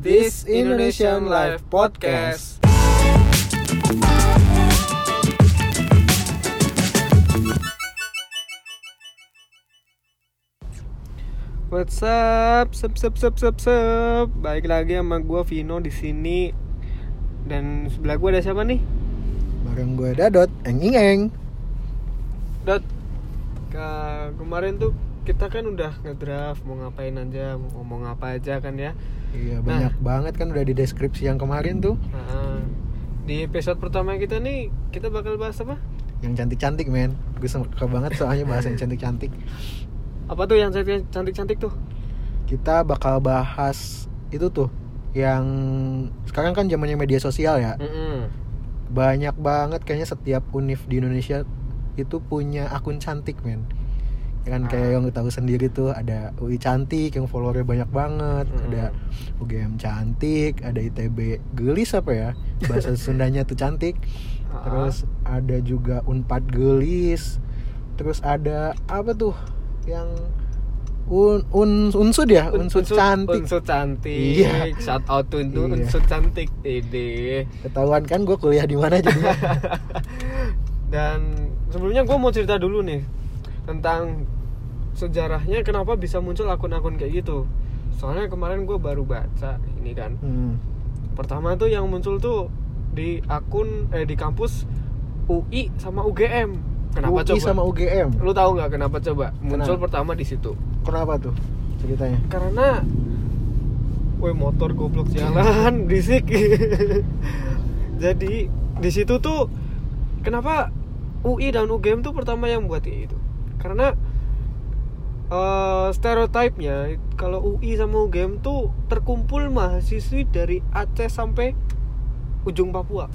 This Indonesian Life Podcast. What's up? Sup sup sup sup sup. Baik lagi sama gua Vino di sini. Dan sebelah gua ada siapa nih? Bareng gue Dadot, eng ing eng. Dot. Ke kemarin tuh kita kan udah ngedraft mau ngapain aja, mau ngomong apa aja kan ya. Iya Nah. banyak banget kan udah di deskripsi yang kemarin tuh. Nah, di episode pertama kita nih kita bakal bahas apa? Yang cantik-cantik men. Gue suka banget soalnya bahas yang cantik-cantik. Apa tuh yang cantik-cantik tuh? Kita bakal bahas itu tuh yang sekarang kan zamannya media sosial ya. Mm-mm. Banyak banget kayaknya setiap univ di Indonesia itu punya akun cantik men. Ya kan kayak Ah. yang tahu sendiri tuh ada UI cantik yang followernya banyak banget, Mm-mm. ada UGM cantik, ada ITB gelis apa ya bahasa Sundanya tuh cantik. Ah. Terus ada juga Unpad gelis. Terus ada apa tuh yang un, un unsud ya, unsud, cantik. Unsur cantik. Iya. Shout out to Iya. unsur cantik. Ide. Ketahuan kan gue kuliah di mana jadinya. Dan sebelumnya gue mau cerita dulu nih tentang sejarahnya kenapa bisa muncul akun-akun kayak gitu. Soalnya kemarin gue baru baca ini kan. Hmm. Pertama tuh yang muncul tuh di akun eh di kampus UI sama UGM. Kenapa UI coba? sama UGM. Lu tahu nggak kenapa coba? Muncul Kenapa? pertama di situ. Kenapa tuh ceritanya? Karena Woi motor goblok jalan berisik. Jadi di situ tuh kenapa UI dan UGM tuh pertama yang buat itu? Karena eh stereotipnya kalau UI sama UGM tuh terkumpul mahasiswi dari Aceh sampai ujung Papua.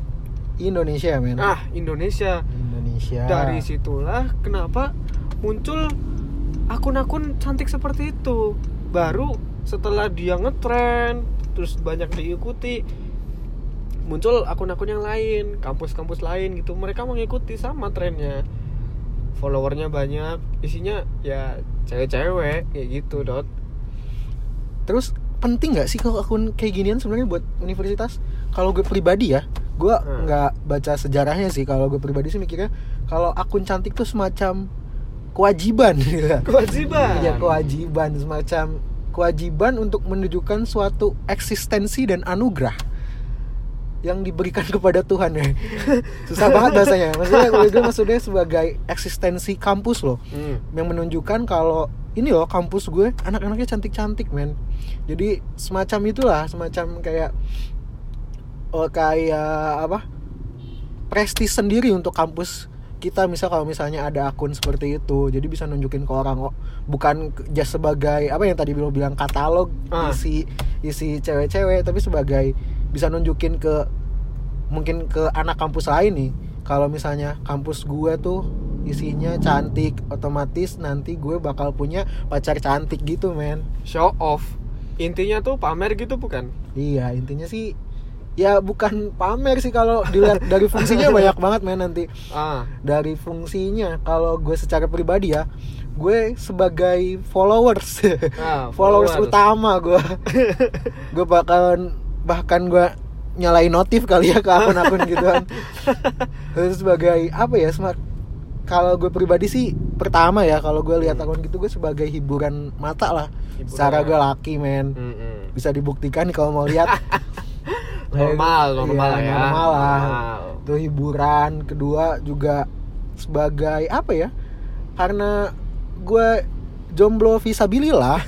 Indonesia men. Ah, Indonesia. Indonesia. Dari situlah kenapa muncul akun-akun cantik seperti itu. Baru setelah dia ngetrend, terus banyak diikuti, muncul akun-akun yang lain, kampus-kampus lain gitu. Mereka mengikuti sama trennya. Followernya banyak, isinya ya cewek-cewek kayak gitu, Dot. Terus penting nggak sih kalau akun kayak ginian sebenarnya buat universitas? Kalau gue pribadi ya, gue Hmm. nggak baca sejarahnya sih. Kalau gue pribadi sih mikirnya kalau akun cantik tuh semacam kewajiban gitu. Kewajiban. Iya kewajiban semacam kewajiban untuk menunjukkan suatu eksistensi dan anugerah yang diberikan kepada Tuhan ya. Susah banget bahasanya. Maksudnya gue maksudnya sebagai eksistensi kampus loh Hmm. yang menunjukkan kalau ini loh kampus gue anak-anaknya cantik-cantik men jadi semacam itulah semacam kayak oh kayak apa prestis sendiri untuk kampus kita misal kalau misalnya ada akun seperti itu jadi bisa nunjukin ke orang oh, bukan just sebagai apa yang tadi bilang bilang katalog Ah. isi isi cewek-cewek tapi sebagai bisa nunjukin ke mungkin ke anak kampus lain nih kalau misalnya kampus gue tuh isinya cantik otomatis nanti gue bakal punya pacar cantik gitu men Show off. Intinya tuh pamer gitu bukan? iya intinya sih ya bukan pamer sih kalau dilihat dari fungsinya banyak banget men nanti Ah, dari fungsinya kalau gue secara pribadi ya gue sebagai followers Ah, followers, followers. utama gue gue bakalan bahkan gue nyalain notif kali ya ke akun-akun gituan terus sebagai apa ya semak kalau gue pribadi sih pertama ya kalau gue lihat akun gitu gue sebagai hiburan mata lah Hiburan. secara gue laki men mm-mm. bisa dibuktikan kalau mau lihat Normal, Iya, normal lah ya. normal lah Normal. itu hiburan kedua juga sebagai apa ya karena gue jomblo visabilillah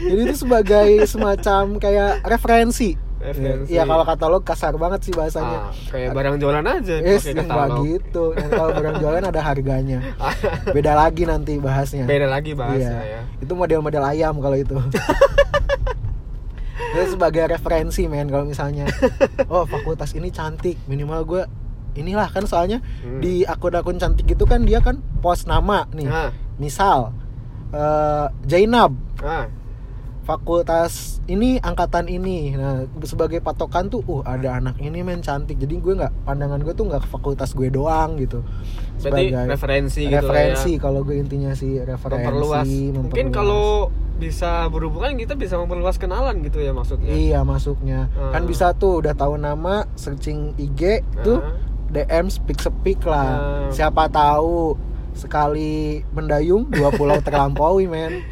jadi itu sebagai semacam kayak referensi Referensi. Iya kalau katalog kasar banget sih bahasanya Ah, kayak barang jualan aja Yes, pakai nggak katalog. gitu. Dan kalau barang jualan ada harganya. Beda lagi nanti bahasnya. Beda lagi bahasnya Iya. ya. Itu model-model ayam kalau itu. Itu sebagai referensi men kalau misalnya oh fakultas ini cantik minimal gue inilah kan soalnya Hmm. di akun-akun cantik itu kan dia kan post nama nih Ah, misal eh Jainab ah, fakultas ini angkatan ini nah sebagai patokan tuh uh ada anak ini men cantik jadi gue nggak pandangan gue tuh nggak fakultas gue doang gitu Berarti referensi gitu lah referensi ya. kalau gue intinya sih referensi memperluas. Mungkin memperluas. kalau bisa berhubungan kita bisa memperluas kenalan gitu ya maksudnya. iya masuknya kan Hmm. bisa tuh udah tahu nama searching IG tuh Nah, DM speak speak lah Hmm. siapa tahu sekali mendayung dua pulau terlampaui men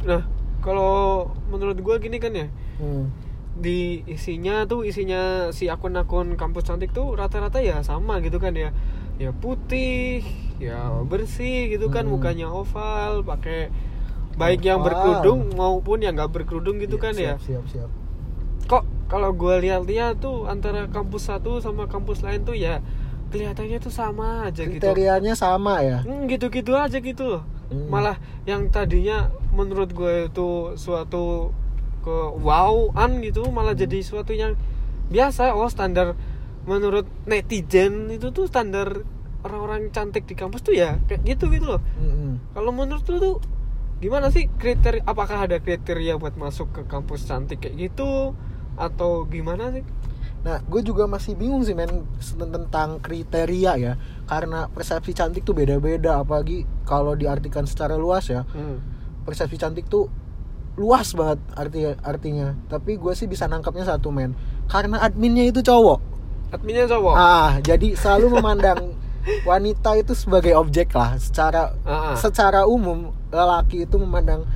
Nah, kalau menurut gua gini kan ya, Hmm. di isinya tuh isinya si akun-akun kampus cantik tuh rata-rata ya sama gitu kan ya. Ya putih, ya bersih gitu kan Hmm. mukanya oval, pakai baik yang berkerudung maupun yang nggak berkerudung gitu kan ya. Siap, siap siap Kok kalau gua lihat-lihat tuh antara kampus satu sama kampus lain tuh ya kelihatannya tuh sama aja gitu. kriterianya sama ya Hmm, gitu-gitu aja gitu loh. Hmm. Malah yang tadinya menurut gue itu suatu ke wowan gitu malah Hmm. jadi suatu yang biasa. Oh, standar menurut netizen itu tuh standar orang-orang cantik di kampus tuh ya kayak gitu gitu loh. Mm-mm. Kalau menurut lu tuh gimana sih kriteria apakah ada kriteria buat masuk ke kampus cantik kayak gitu atau gimana sih? Nah, gue juga masih bingung sih men tentang kriteria ya, karena persepsi cantik tuh beda-beda, apalagi kalau diartikan secara luas ya. Hmm. Persepsi cantik tuh luas banget arti artinya. Tapi gue sih bisa nangkapnya satu men, karena adminnya itu cowok. Adminnya cowok. Ah, jadi selalu memandang wanita itu sebagai objek lah. Secara Ah, ah. secara umum lelaki itu memandang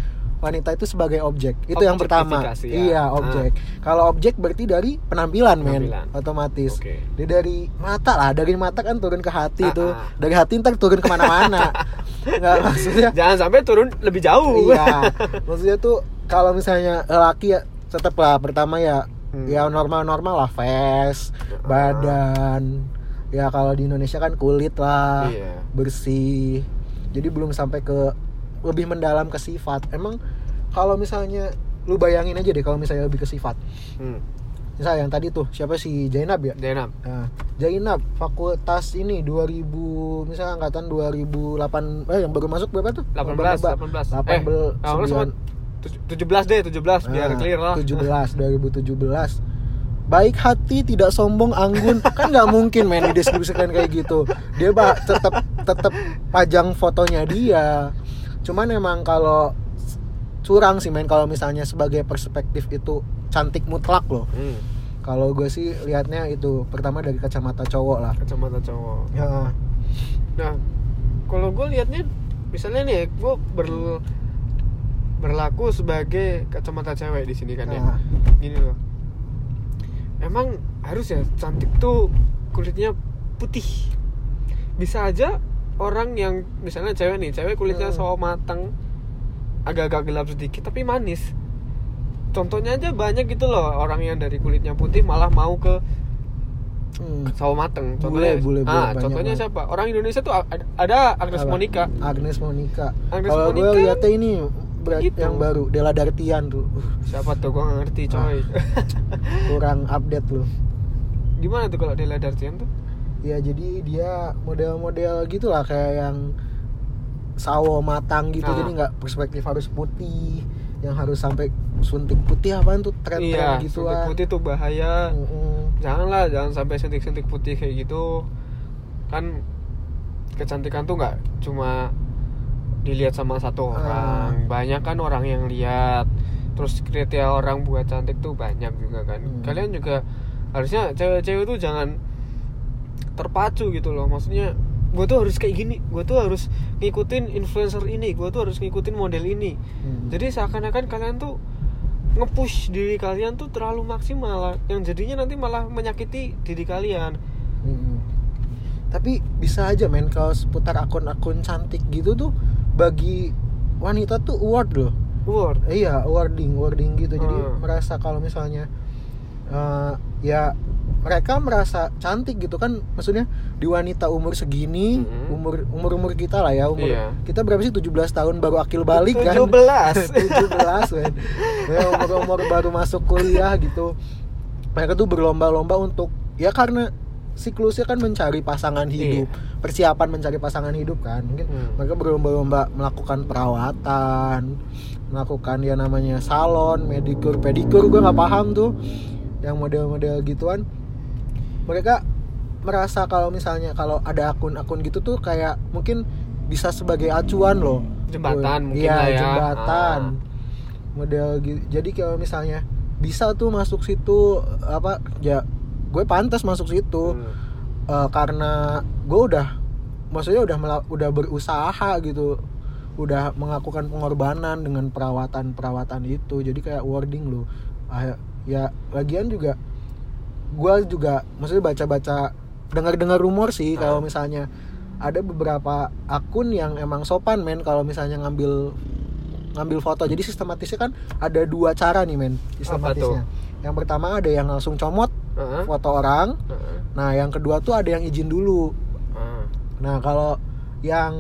wanita itu sebagai objek. Itu yang pertama. Ya. Iya, Ah. objek. Kalau objek berarti dari penampilan, men, Penampilan. otomatis. Oke. Dia dari mata lah, dari mata kan turun ke hati Ah, tuh. ah. Dari hati ntar turun ke mana-mana. Enggak maksudnya. Jangan sampai turun lebih jauh. iya. Maksudnya tuh kalau misalnya lelaki ya tetap lah pertama ya Hmm. ya normal-normal lah face, Ah. badan. Ya kalau di Indonesia kan kulit lah, Iya. bersih. Jadi belum sampai ke lebih mendalam ke sifat. Emang kalau misalnya lu bayangin aja deh kalau misalnya lebih ke sifat. Hmm. Misalnya yang tadi tuh siapa si Zainab ya? Denam. Nah, Zainab fakultas ini 2000 misalnya angkatan 2008 eh yang baru masuk berapa tuh? 18 18 eh 18 18 sama 17 deh 17 biar Nah, clear lah 17 2017 baik hati tidak sombong anggun kan nggak mungkin main dideskripsikan kayak gitu dia tetap tetap pajang fotonya dia cuman emang kalau curang sih main kalau misalnya sebagai perspektif itu cantik mutlak loh. Hmm. kalau gue sih liatnya itu pertama dari kacamata cowok lah. Kacamata cowok. Ya. Nah kalau gue liatnya misalnya nih gue ber berlaku sebagai kacamata cewek di sini kan ya. Nah. gini loh. Emang harus ya cantik tuh kulitnya putih. Bisa aja orang yang misalnya cewek nih cewek kulitnya Hmm. sawo matang agak-agak gelap sedikit tapi manis contohnya aja banyak gitu loh orang yang dari kulitnya putih malah mau ke hmm. sawo mateng Bule, contohnya bule, bule, ah banyak contohnya banget. siapa orang Indonesia tuh ada Agnes Apa? Monica Agnes Monica Agnes kalau gue liatnya ini gitu. yang baru Della Dartian tuh Uh, siapa tuh gua nggak ngerti coy Ah. kurang update loh gimana tuh kalau Della Dartian tuh ya jadi dia model-model gitulah kayak yang sawo matang gitu Ah. jadi nggak perspektif harus putih yang harus sampai suntik putih apaan tuh tren-tren iya gitu suntik putih tuh bahaya Mm-mm. janganlah jangan sampai suntik-suntik putih kayak gitu kan kecantikan tuh nggak cuma dilihat sama satu Ah. orang banyak kan orang yang lihat terus kriteria orang buat cantik tuh banyak juga kan Hmm. kalian juga harusnya cewek-cewek tuh jangan terpacu gitu loh maksudnya gue tuh harus kayak gini gue tuh harus ngikutin influencer ini gue tuh harus ngikutin model ini Hmm. jadi seakan-akan kalian tuh nge-push diri kalian tuh terlalu maksimal yang jadinya nanti malah menyakiti diri kalian Mm-mm. tapi bisa aja men kalau seputar akun-akun cantik gitu tuh bagi wanita tuh award loh Eh, iya awarding awarding gitu jadi Hmm. merasa kalau misalnya eh, ya mereka merasa cantik gitu kan maksudnya di wanita umur segini Mhm. umur umur umur kita lah ya umur Iya. kita berapa sih 17 tahun baru akil balik kan 17 17 men ya, umur umur baru masuk kuliah gitu mereka tuh berlomba-lomba untuk ya karena siklusnya kan mencari pasangan hidup persiapan mencari pasangan hidup kan mungkin Iya. Hmm. mereka berlomba-lomba melakukan perawatan melakukan ya namanya salon medikur pedikur gue nggak paham tuh yang model-model gituan mereka merasa kalau misalnya kalau ada akun-akun gitu tuh kayak mungkin bisa sebagai acuan loh Jembatan mungkin iya lah ya. jembatan Ah. model gitu jadi kalau misalnya bisa tuh masuk situ apa ya gue pantas masuk situ Hmm. Eh, karena gue udah maksudnya udah udah berusaha gitu udah melakukan pengorbanan dengan perawatan perawatan itu jadi kayak wording lo Ah, ya lagian juga gue juga maksudnya baca-baca dengar-dengar rumor sih kalau Ah. misalnya ada beberapa akun yang emang sopan men kalau misalnya ngambil ngambil foto jadi sistematisnya kan ada dua cara nih men sistematisnya yang pertama ada yang langsung comot Heeh. foto orang Heeh. Nah, yang kedua tuh ada yang izin dulu. Ah. Nah, kalau yang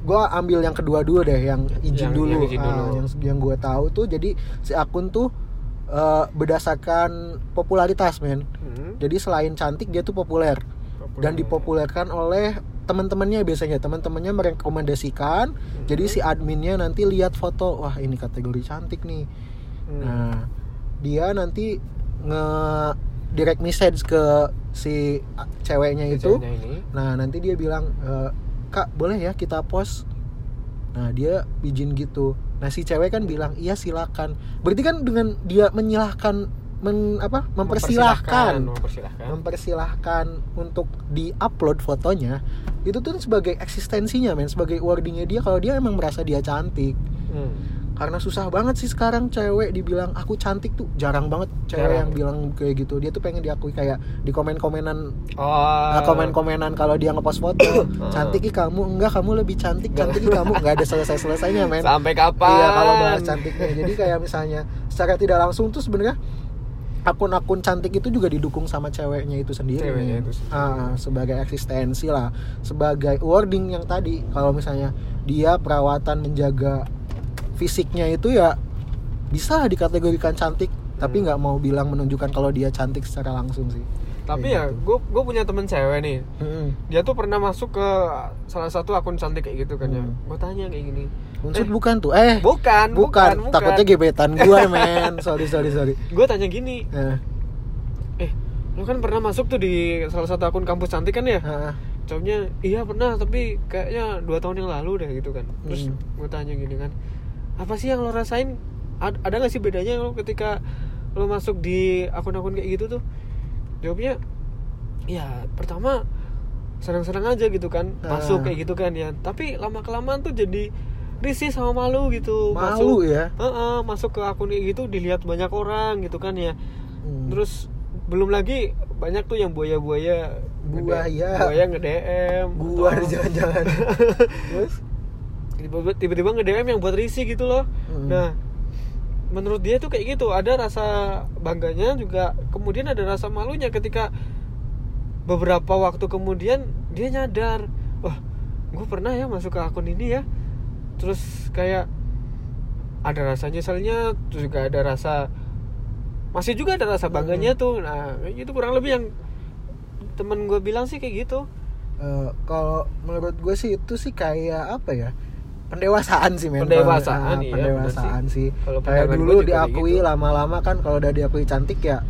gua ambil yang kedua dulu deh, yang izin Yang- dulu. yang izin dulu. yang yang gua tahu tuh jadi si akun tuh eh, berdasarkan popularitas, men. Hmm. Jadi selain cantik dia tuh populer dan dipopulerkan oleh teman-temannya biasanya teman-temannya merekomendasikan Hmm. jadi si adminnya nanti lihat foto wah ini kategori cantik nih Hmm. Nah, dia nanti nge direct message ke si ceweknya itu. Ini. Nah, nanti dia bilang, "E, "Kak, boleh ya kita post?" Nah, dia izin gitu. Nah, si cewek kan bilang, "Iya, silakan." Berarti kan dengan dia menyilahkan men, apa? mempersilahkan mempersilahkan mempersilahkan untuk di-upload fotonya itu tuh sebagai eksistensinya men sebagai wordingnya dia kalau dia emang merasa dia cantik Hmm. Karena susah banget sih sekarang cewek dibilang aku cantik tuh. Jarang banget cewek Jarang. yang bilang kayak gitu. Dia tuh pengen diakui kayak di komen-komenan oh. nah, komen-komenan kalau dia ngepost foto cantik ih kamu. Enggak kamu lebih cantik. Cantik kamu. Nggak ada selesai-selesainya men. Sampai kapan? Iya kalau bahas cantiknya. Jadi kayak misalnya secara tidak langsung tuh sebenarnya akun-akun cantik itu juga didukung sama ceweknya itu sendiri. Ceweknya itu sendiri. Ah, sebagai eksistensi lah. Sebagai wording yang tadi kalau misalnya dia perawatan menjaga fisiknya itu ya bisa dikategorikan cantik tapi Hmm. nggak mau bilang menunjukkan kalau dia cantik secara langsung sih. Tapi ya Kayak gitu. gue gue punya temen cewek nih. Mm-mm. dia tuh pernah masuk ke salah satu akun cantik kayak gitu kan ya. Hmm. gue tanya kayak gini Unsur Eh, bukan tuh eh bukan bukan, bukan, takutnya gebetan gue men. Sorry sorry sorry. Gue tanya gini nah, eh lu kan pernah masuk tuh di salah satu akun kampus cantik kan ya? Jawabnya iya pernah tapi kayaknya dua tahun yang lalu deh gitu kan. Terus Hmm. gue tanya gini kan apa sih yang lo rasain? Ad- ada nggak sih bedanya lo ketika lo masuk di akun-akun kayak gitu tuh? Jawabnya ya pertama senang-senang aja gitu kan Ah. masuk kayak gitu kan ya. Tapi lama kelamaan tuh jadi risih sama malu gitu. Malu masuk ya? Heeh, masuk ke akun kayak gitu dilihat banyak orang gitu kan ya. Hmm. terus belum lagi banyak tuh yang buaya-buaya Buaya. buaya nge DM gua jangan-jangan. Terus tiba-tiba nge DM yang buat risih gitu loh. Hmm. nah menurut dia tuh kayak gitu. Ada rasa bangganya juga kemudian ada rasa malunya ketika beberapa waktu kemudian dia nyadar wah gue pernah ya masuk ke akun ini ya. Terus kayak ada rasa nyeselnya terus juga ada rasa masih juga ada rasa bangganya tuh. Nah gitu kurang lebih yang temen gue bilang sih kayak gitu. Eh, kalau menurut gue sih itu sih kayak apa ya pendewasaan sih men. Pendewasaan, Ah, iya, pendewasaan sih. Kalau kayak dulu diakui gitu. lama-lama kan kalau udah diakui cantik ya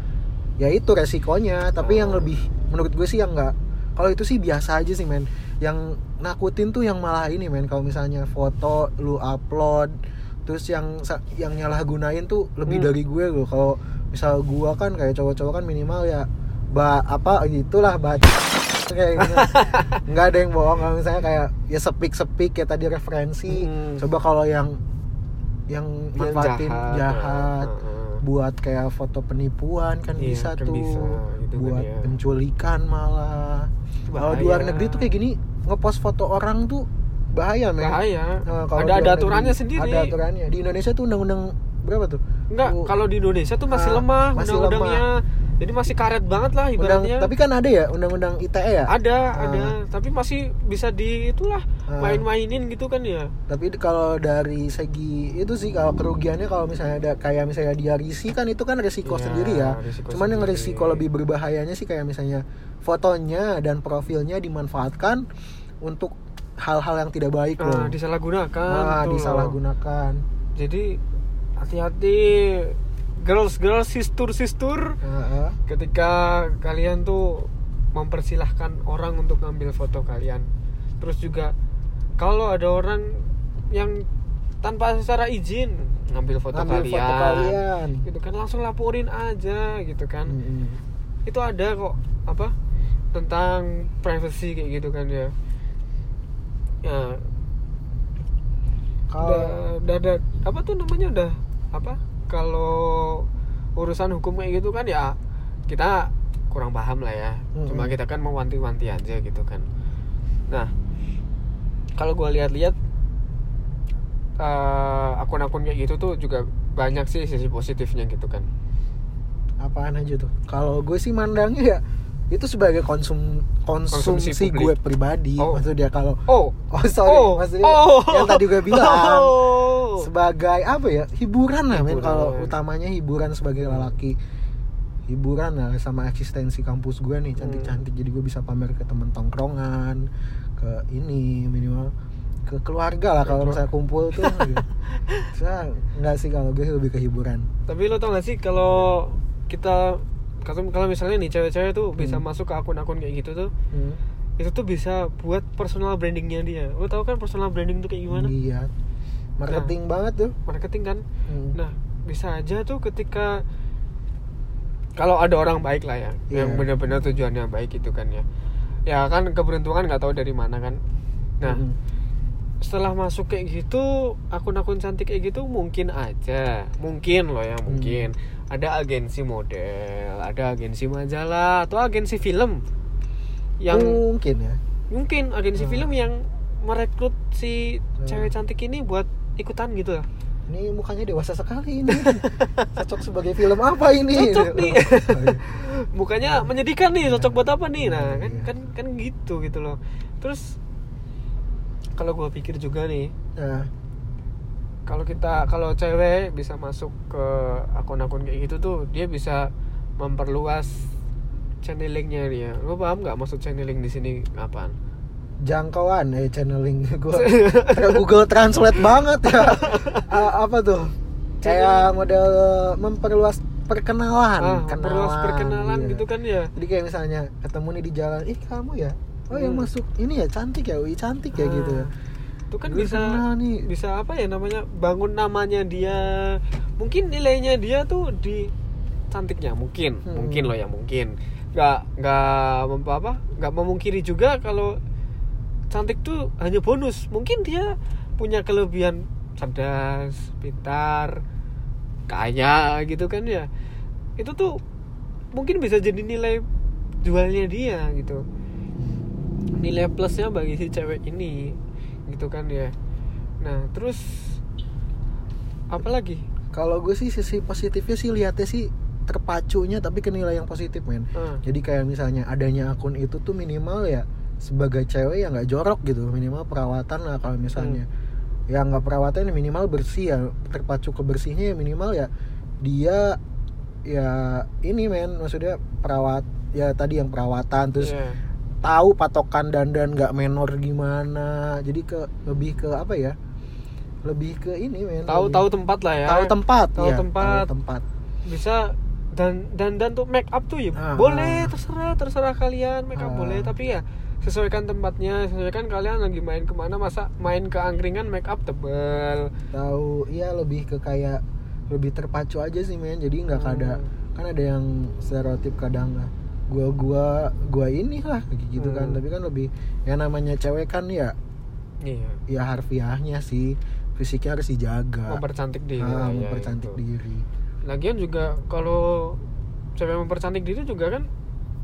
ya itu resikonya. Tapi yang Oh. lebih menurut gue sih yang enggak kalau itu sih biasa aja sih men. Yang nakutin tuh yang malah ini men. Kalau misalnya foto lu upload terus yang yang nyalahgunain tuh lebih Hmm. dari gue loh. Kalau misal gua kan kayak cowok-cowok kan minimal ya ba apa gitulah baca kayak gitu. nggak ada yang bohong kalau misalnya kayak ya sepik sepik kayak tadi referensi. Hmm. coba kalau yang yang manfaatin jahat, jahat, Heeh. buat kayak foto penipuan kan Iya, bisa kan tuh. bisa, gitu kan buat ya. penculikan malah. Kalau di luar negeri tuh kayak gini ngepost foto orang tuh bahaya men. Bahaya. Nah, kalau ada ada aturannya negeri, sendiri. ada aturannya. Di Indonesia tuh undang-undang berapa tuh? Enggak kalau di Indonesia tuh masih Ah, lemah masih undang-undangnya jadi masih karet banget lah undang ibaratnya tapi kan ada ya undang-undang ITE ya ada Ah. ada tapi masih bisa di itulah Ah. main-mainin gitu kan ya tapi kalau dari segi itu sih kalau kerugiannya kalau misalnya ada kayak misalnya dia risi kan itu kan resiko Iya, sendiri ya risiko cuman yang sendiri. resiko lebih berbahayanya sih kayak misalnya fotonya dan profilnya dimanfaatkan untuk hal-hal yang tidak baik Ah, loh disalahgunakan tuh. disalahgunakan jadi hati-hati girls girls sister sister Heeh. ketika kalian tuh mempersilahkan orang untuk ngambil foto kalian terus juga kalau ada orang yang tanpa secara izin ngambil foto, Ngambil kalian, foto kalian. gitu kan langsung laporin aja gitu kan Mm-mm. itu ada kok apa tentang privacy kayak gitu kan ya ya kalau udah, udah ada apa tuh namanya udah apa kalau urusan hukum kayak gitu kan ya kita kurang paham lah ya. Mm-mm. cuma kita kan mau wanti-wanti aja gitu kan. Nah kalau gua lihat-lihat eh, akun-akun kayak gitu tuh juga banyak sih sisi positifnya gitu kan. Apaan aja tuh? Kalau gue sih mandangnya ya itu sebagai konsum konsumsi, Konsumsi publik. gue pribadi Oh. maksudnya kalau oh oh sorry Oh. maksudnya Oh. yang tadi gue bilang Oh. sebagai apa ya hiburan lah men kalau utamanya hiburan sebagai lelaki hiburan lah sama eksistensi kampus gue nih cantik-cantik Hmm. jadi gue bisa pamer ke temen tongkrongan ke ini minimal ke keluarga lah kalau misalnya kumpul tuh gitu. Saya enggak sih kalau gue lebih ke hiburan Tapi lo tau gak sih kalau kita kalau kalau misalnya nih cewek-cewek tuh bisa Hmm. masuk ke akun-akun kayak gitu tuh, hmm. itu tuh bisa buat personal brandingnya dia. Lo tau kan personal branding tuh kayak gimana? Iya. Marketing banget tuh. Marketing kan. Hmm. Nah, bisa aja tuh ketika kalau ada orang baik lah ya, yang Iya. benar-benar tujuannya baik itu kan ya. Ya kan keberuntungan nggak tahu dari mana kan. Nah, Hmm. setelah masuk kayak gitu akun-akun cantik kayak gitu mungkin aja mungkin loh ya mungkin ada agensi model ada agensi majalah atau agensi film yang mungkin ya. mungkin agensi Hmm. film yang merekrut si Hmm. cewek cantik ini buat ikutan gitu Ini mukanya dewasa sekali ini. Cocok sebagai film apa ini? Cocok nih. Oh, iya. bukannya menyedihkan nih cocok buat apa nih nah kan Iya. kan kan gitu gitu loh terus kalau gue pikir juga nih Nah, kalau kita kalau cewek bisa masuk ke akun-akun kayak gitu tuh dia bisa memperluas channelingnya dia lo paham nggak maksud channeling di sini apaan jangkauan eh channeling gua kayak Google Translate banget ya. Ah, apa tuh? Kayak model memperluas perkenalan, ah kenalan, memperluas perkenalan iya. gitu kan ya Jadi kayak misalnya ketemu nih di jalan, ih kamu ya, oh yang Hmm. masuk ini ya cantik ya, wih cantik ya Ah, gitu ya. Itu kan bisa nih. bisa apa ya namanya bangun namanya dia. Mungkin nilainya dia tuh di cantiknya mungkin. Hmm. mungkin loh ya mungkin. Nggak nggak mem- apa nggak memungkiri juga kalau cantik tuh hanya bonus. Mungkin dia punya kelebihan cerdas pintar kaya gitu kan ya. Itu tuh mungkin bisa jadi nilai jualnya dia gitu. Nilai plusnya bagi si cewek ini gitu kan ya. Nah terus apa lagi? Kalau gue sih sisi positifnya sih lihatnya sih terpacunya tapi ke nilai yang positif men. Ah, Jadi kayak misalnya adanya akun itu tuh minimal ya sebagai cewek ya nggak jorok gitu. Minimal perawatan lah kalau misalnya. Ya nggak perawatan ya minimal bersih ya. Terpacu kebersihnya ya minimal ya dia ya ini men. Maksudnya perawat ya tadi yang perawatan terus iya. Tahu patokan dandan nggak menor gimana jadi ke lebih ke apa ya lebih ke ini men tahu tahu tempat lah ya tahu tempat Tahu ya, tempat. tahu tempat bisa dan dan dan tuh make up tuh ya Ah. boleh terserah terserah kalian make up Ah. boleh tapi ya sesuaikan tempatnya sesuaikan kalian lagi main ke mana masa main ke angkringan make up tebel tahu iya lebih ke kayak lebih terpacu aja sih men jadi nggak Hmm. ada kan ada yang stereotip kadang gua gua gua ini lah kayak gitu kan Hmm. tapi kan lebih yang namanya cewek kan ya iya ya harfiahnya sih fisiknya harus dijaga mempercantik diri Ah, ya, mempercantik itu. diri lagian juga kalau cewek mempercantik diri juga kan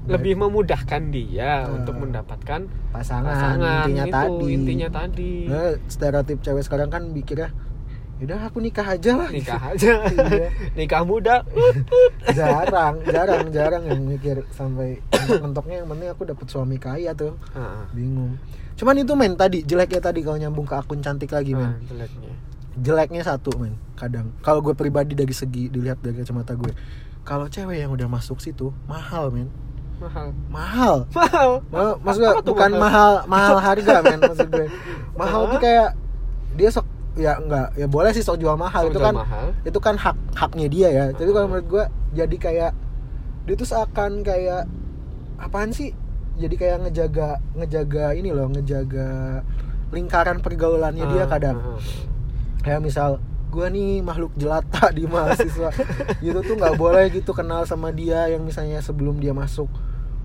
Baik. lebih memudahkan dia Ah. untuk mendapatkan pasangan, pasangan intinya itu tadi intinya tadi Nah, stereotip cewek sekarang kan pikirnya udah aku nikah aja lah nikah aja. Iya. nikah muda. Jarang jarang jarang yang mikir sampai mentoknya yang penting aku dapet suami kaya tuh. Bingung. Cuman itu men tadi jeleknya tadi kalau nyambung ke akun cantik lagi men. Jeleknya. Jeleknya satu men kadang. Kalau gue pribadi dari segi dilihat dari kacamata gue kalau cewek yang udah masuk situ mahal men. Mahal. Mahal. Mahal. Ma- maksudnya Apa tuh bukan mahal? mahal harga men maksud gue. Mahal tuh kayak dia sok ya enggak. Ya boleh sih sok jual mahal. Sok itu jual kan mahal. itu kan hak haknya dia ya. Tapi kalau menurut gue jadi kayak dia tuh seakan kayak apaan sih? Jadi kayak ngejaga ngejaga ini loh ngejaga lingkaran pergaulannya dia Ah, kadang. ah. kayak misal gue nih makhluk jelata di mahasiswa. Gitu tuh nggak boleh gitu kenal sama dia yang misalnya sebelum dia masuk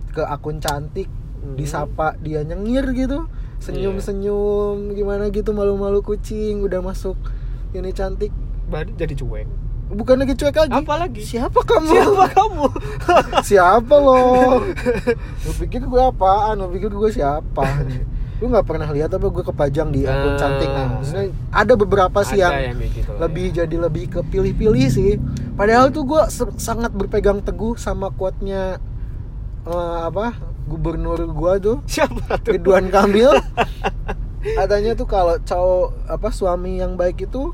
ke akun cantik Hmm. disapa dia nyengir gitu senyum senyum gimana gitu malu-malu kucing udah masuk ini cantik. Baru jadi cuek. Bukan lagi cuek lagi. Apa lagi? Siapa kamu? Siapa kamu? Siapa lo? Lu pikir gue apaan? Lu pikir gue siapa? Lu nggak pernah lihat apa gue kepajang di akun Ah. cantik. Nah, maksudnya ada beberapa sih Ada yang, yang gitu lebih ya. jadi lebih ke pilih-pilih sih. Padahal tuh gue sangat berpegang teguh sama quote-nya eh, apa gubernur gua tuh siapa tuh? Ridwan Kamil. Katanya tuh kalau cowok apa suami yang baik itu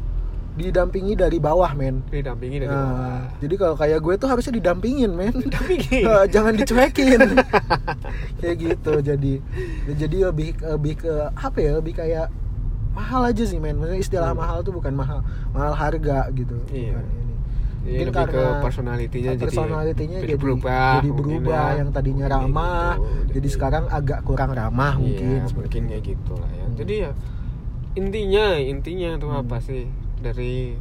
didampingi dari bawah men. Didampingi dari Nah, bawah. jadi kalau kayak gue tuh harusnya didampingin men. Didampingi Eh, jangan dicuekin. Kayak gitu jadi jadi lebih lebih ke apa ya lebih kayak mahal aja sih men. Maksudnya istilah Hmm. mahal tuh bukan mahal mahal harga gitu. Iya. bukan Iya, lebih ke personality-nya jadi- personality-nya jadi jadi berubah jadi mungkin berubah ya. yang tadinya Mungkin ramah gitu. jadi sekarang agak kurang ramah Iya, mungkin mungkin kayak gitu lah ya Hmm. jadi ya intinya intinya tuh Hmm. apa sih dari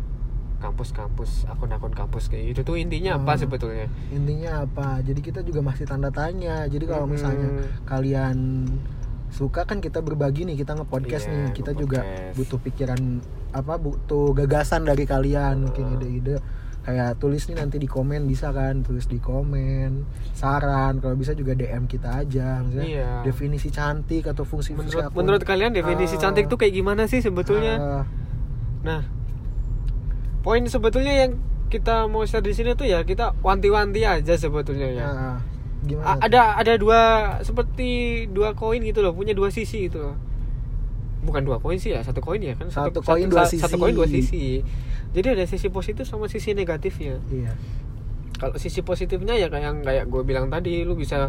kampus-kampus akun-akun kampus kayak gitu tuh intinya apa Hmm. sebetulnya intinya apa jadi kita juga masih tanda tanya jadi kalau Hmm. misalnya kalian suka kan kita berbagi nih kita nge-podcast Iya, nih kita juga nge-podcast. butuh pikiran apa butuh gagasan dari kalian mungkin Hmm. ide-ide kayak tulis nih nanti di komen bisa kan? Tulis di komen saran. Kalau bisa juga DM kita aja misalnya Iya. definisi cantik atau fungsi fungsi menurut akun. menurut kalian definisi Ah, cantik tuh kayak gimana sih sebetulnya? Ah, nah poin sebetulnya yang kita mau share di sini tuh ya kita wanti-wanti aja sebetulnya ya. Ah, gimana A- ada ada dua seperti dua koin gitu loh punya dua sisi gitu loh bukan dua koin sih ya satu koin ya kan? Satu koin dua sa- satu koin dua sisi jadi ada sisi positif sama sisi negatifnya. Iya. Kalau sisi positifnya ya kayak yang kayak gue bilang tadi lu bisa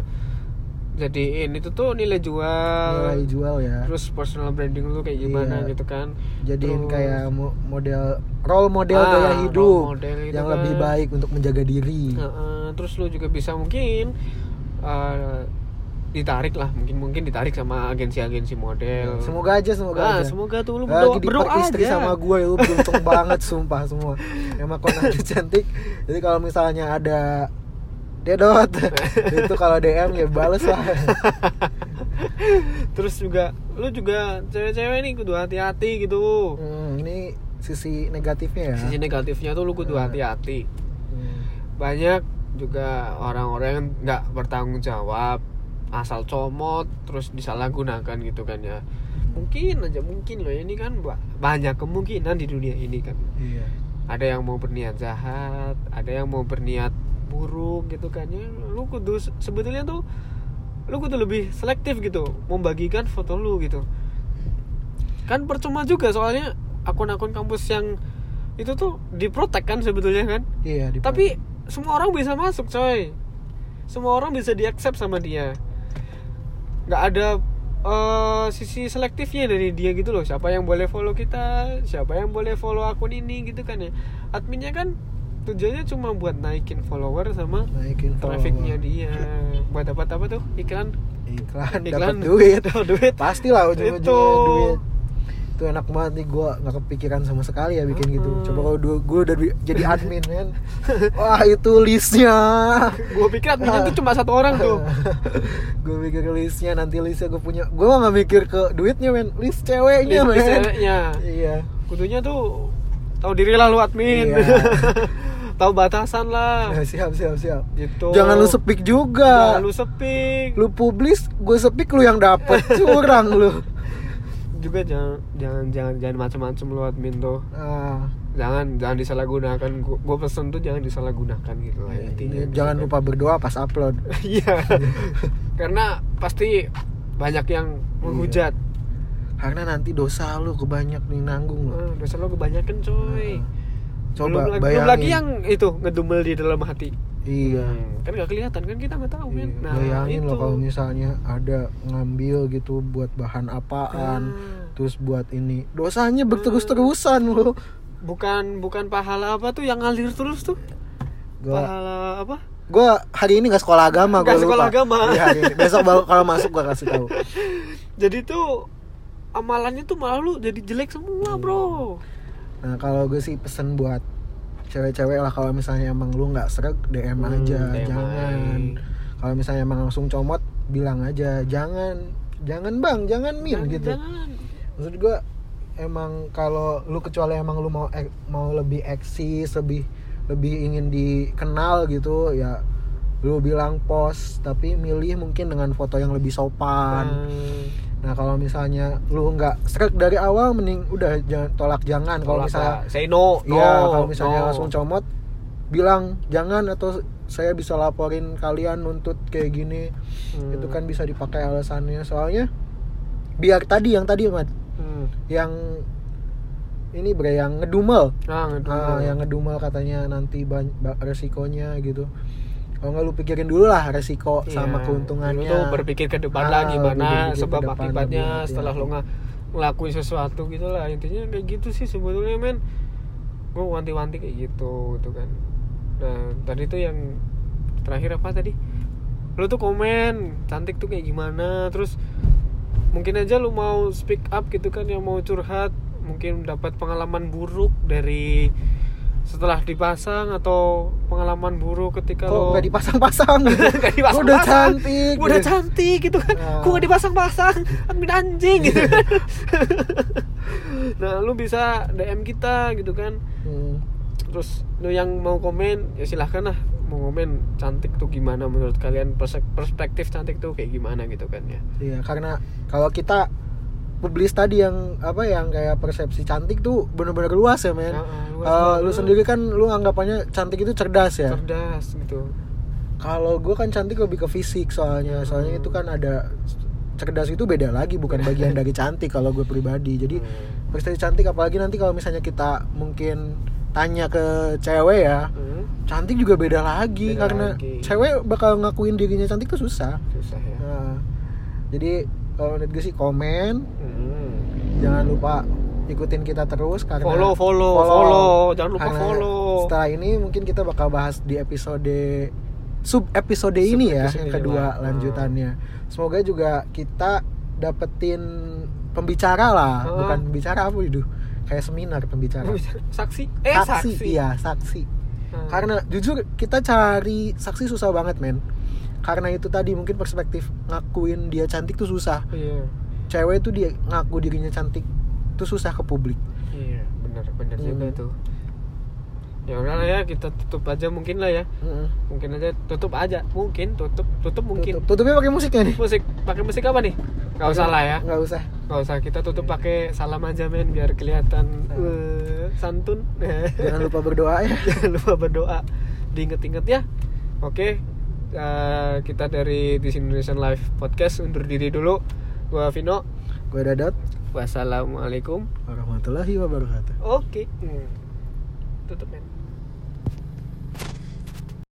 jadiin itu tuh nilai jual. Nilai jual ya. Terus personal branding lu kayak gimana Iya. gitu kan. Jadiin Terus- kayak mo- model role model Ah, gaya hidup model gitu yang kan. lebih baik untuk menjaga diri. Heeh, terus lu juga bisa mungkin eh, ditarik lah mungkin mungkin ditarik sama agensi-agensi model. Semoga aja semoga ah, aja. semoga tuh lu lagi berdoa, berdoa istri aja. sama gue lu beruntung banget sumpah semua. Emang konaknya cantik jadi kalau misalnya ada dedot itu kalau DM ya bales lah. Terus juga lu juga cewek-cewek nih kudu hati-hati gitu. Hmm, ini sisi negatifnya ya. Sisi negatifnya tuh lu kudu Nah. hati-hati. Hmm. banyak juga orang-orang yang nggak bertanggung jawab asal comot terus disalahgunakan gitu kan ya. Mungkin aja mungkin loh. Ini kan ba- banyak kemungkinan di dunia ini kan. Iya. Ada yang mau berniat jahat ada yang mau berniat buruk gitu kan ya. Lu kudu se- sebetulnya tuh lu kudu lebih selektif gitu membagikan foto lu gitu. Kan percuma juga soalnya akun-akun kampus yang itu tuh diprotek kan sebetulnya kan. Iya tapi semua orang bisa masuk coy. Semua orang bisa diaccept sama dia nggak ada eh, sisi selektifnya dari dia gitu loh. Siapa yang boleh follow kita siapa yang boleh follow akun ini gitu kan ya. Adminnya kan tujuannya cuma buat naikin follower sama naikin trafficnya dia. Buat dapat apa tuh? Iklan. Iklan, Iklan. dapat duit. Dapat duit. pastilah ujung-ujungnya Itu. duit itu enak banget nih gue nggak kepikiran sama sekali ya bikin gitu. Coba kalau gue udah di- jadi admin kan. Wah itu listnya. Gue pikir adminnya tuh cuma satu orang tuh. Gue mikir listnya nanti listnya gue punya gue mah nggak mikir ke duitnya men. List ceweknya List- men. list ceweknya. iya. Kudunya tuh tahu diri lah lu admin. Iya. tahu batasan lah. Nah, siap siap siap. Gitu. Jangan lu sepik juga. Jangan lu sepik. Lu publis gue sepik lu yang dapet. Curang lu juga jangan jangan jangan jangan macam-macam lu admin tuh. Ah. Jangan jangan disalahgunakan. Gua, gua pesen tuh jangan disalahgunakan gitu lah intinya Iya, jangan lupa berdoa pas upload. Iya. Karena pasti banyak yang menghujat. Karena nanti dosa lu kebanyak nih nanggung lo Ah, dosa lo kebanyakan coy. Coba belum, lagi- belum bayangin. lagi yang itu ngedumel di dalam hati iya. Hmm, kan gak kelihatan kan kita nggak tahu Iya, men. Nah bayangin itu. loh kalau misalnya ada ngambil gitu buat bahan apaan Ah. terus buat ini. Dosanya berterus-terusan loh. Bukan bukan pahala apa tuh yang ngalir terus tuh? Gua pahala apa? Gua hari ini gak sekolah agama Nggak gua sekolah lupa. agama. Iya, hari ini. besok baru kalau masuk gua kasih tahu. Jadi tuh amalannya tuh malah lu jadi jelek semua bro. Nah kalau gue sih pesen buat cewek-cewek lah kalau misalnya emang lu nggak srek DM Hmm, aja DM jangan kalau misalnya emang langsung comot bilang aja jangan jangan bang jangan min Jangan- gitu jangan. maksud gue emang kalau lu kecuali emang lu mau mau lebih eksis lebih lebih ingin dikenal gitu ya lu bilang post tapi milih mungkin dengan foto yang lebih sopan Hmm. Nah kalau misalnya lu nggak strike dari awal mending udah jangan tolak jangan kalau misalnya lah. say no no Iya, kalau misalnya no. langsung comot bilang jangan atau saya bisa laporin kalian nuntut kayak gini Hmm. itu kan bisa dipakai alasannya soalnya biar tadi yang tadi Mat, Hmm. yang ini bre yang ngedumel Nah, ngedumel. Ah, yang ngedumel katanya nanti resikonya gitu kalau nggak lu pikirin dulu lah resiko Iya. sama keuntungannya. Lu berpikir ke depan Ah, lah gimana sebab akibatnya setelah lo hati-hati. nggak ngelakuin sesuatu gitu lah. Intinya kayak gitu sih sebetulnya men. Gue wanti-wanti kayak gitu gitu kan. Nah tadi tuh yang terakhir apa tadi? Lu tuh komen cantik tuh kayak gimana? Terus mungkin aja lu mau speak up gitu kan yang mau curhat mungkin dapat pengalaman buruk dari setelah dipasang atau pengalaman buruk ketika kok lo nggak dipasang-pasang? Gitu Gak dipasang udah cantik udah gitu. cantik gitu kan? Ah. kok gak dipasang-pasang? Admin anjing gitu kan? Nah lu bisa DM kita gitu kan. Hmm. terus lu yang mau komen ya silahkan lah mau komen cantik tuh gimana menurut kalian? Perspektif cantik tuh kayak gimana gitu kan ya? Iya, karena kalau kita publis tadi yang apa yang kayak persepsi cantik tuh bener-bener luas ya men. Ah, ah, luas Kalau banget. lu sendiri kan lu anggapannya cantik itu cerdas ya. cerdas gitu Kalau gue kan cantik lebih ke fisik soalnya, soalnya itu kan ada cerdas itu beda lagi bukan bagian dari cantik kalau gue pribadi. Jadi Hmm. persepsi cantik apalagi nanti kalau misalnya kita mungkin tanya ke cewek ya, Hmm, cantik juga beda lagi Beda karena lagi. cewek bakal ngakuin dirinya cantik tuh susah. susah ya Nah, jadi kalau menurut gue sih komen Hmm. jangan lupa ikutin kita terus karena Follow, follow, follow. Jangan lupa Karena follow. setelah ini mungkin kita bakal bahas di episode sub episode ini ya episode yang ini kedua lah. lanjutannya semoga juga kita dapetin pembicara lah Ah. bukan pembicara apa itu kayak seminar pembicara saksi eh saksi, saksi, iya saksi Hmm. karena jujur kita cari saksi susah banget men karena itu tadi mungkin perspektif ngakuin dia cantik tuh susah. Iya. Cewek tuh dia ngaku dirinya cantik tuh susah ke publik. Iya benar benar juga Hmm. tuh ya udah lah ya kita tutup aja mungkin lah ya. Mm-mm. mungkin aja tutup aja. Mungkin tutup tutup mungkin. Tutup- tutupnya pakai musiknya nih? Musik. Pakai musik apa nih? Nggak usah lah ya. Nggak usah. Nggak usah. Kita tutup pakai salam aja men biar kelihatan Nah. eh, santun. Jangan lupa berdoa ya. Jangan lupa berdoa. Diinget-inget ya. Oke eh, kita dari This Indonesian Live Podcast undur diri dulu. Gua Vino. Gue Dadot. Wassalamualaikum. Warahmatullahi wabarakatuh. Oke. Hmm. tutup men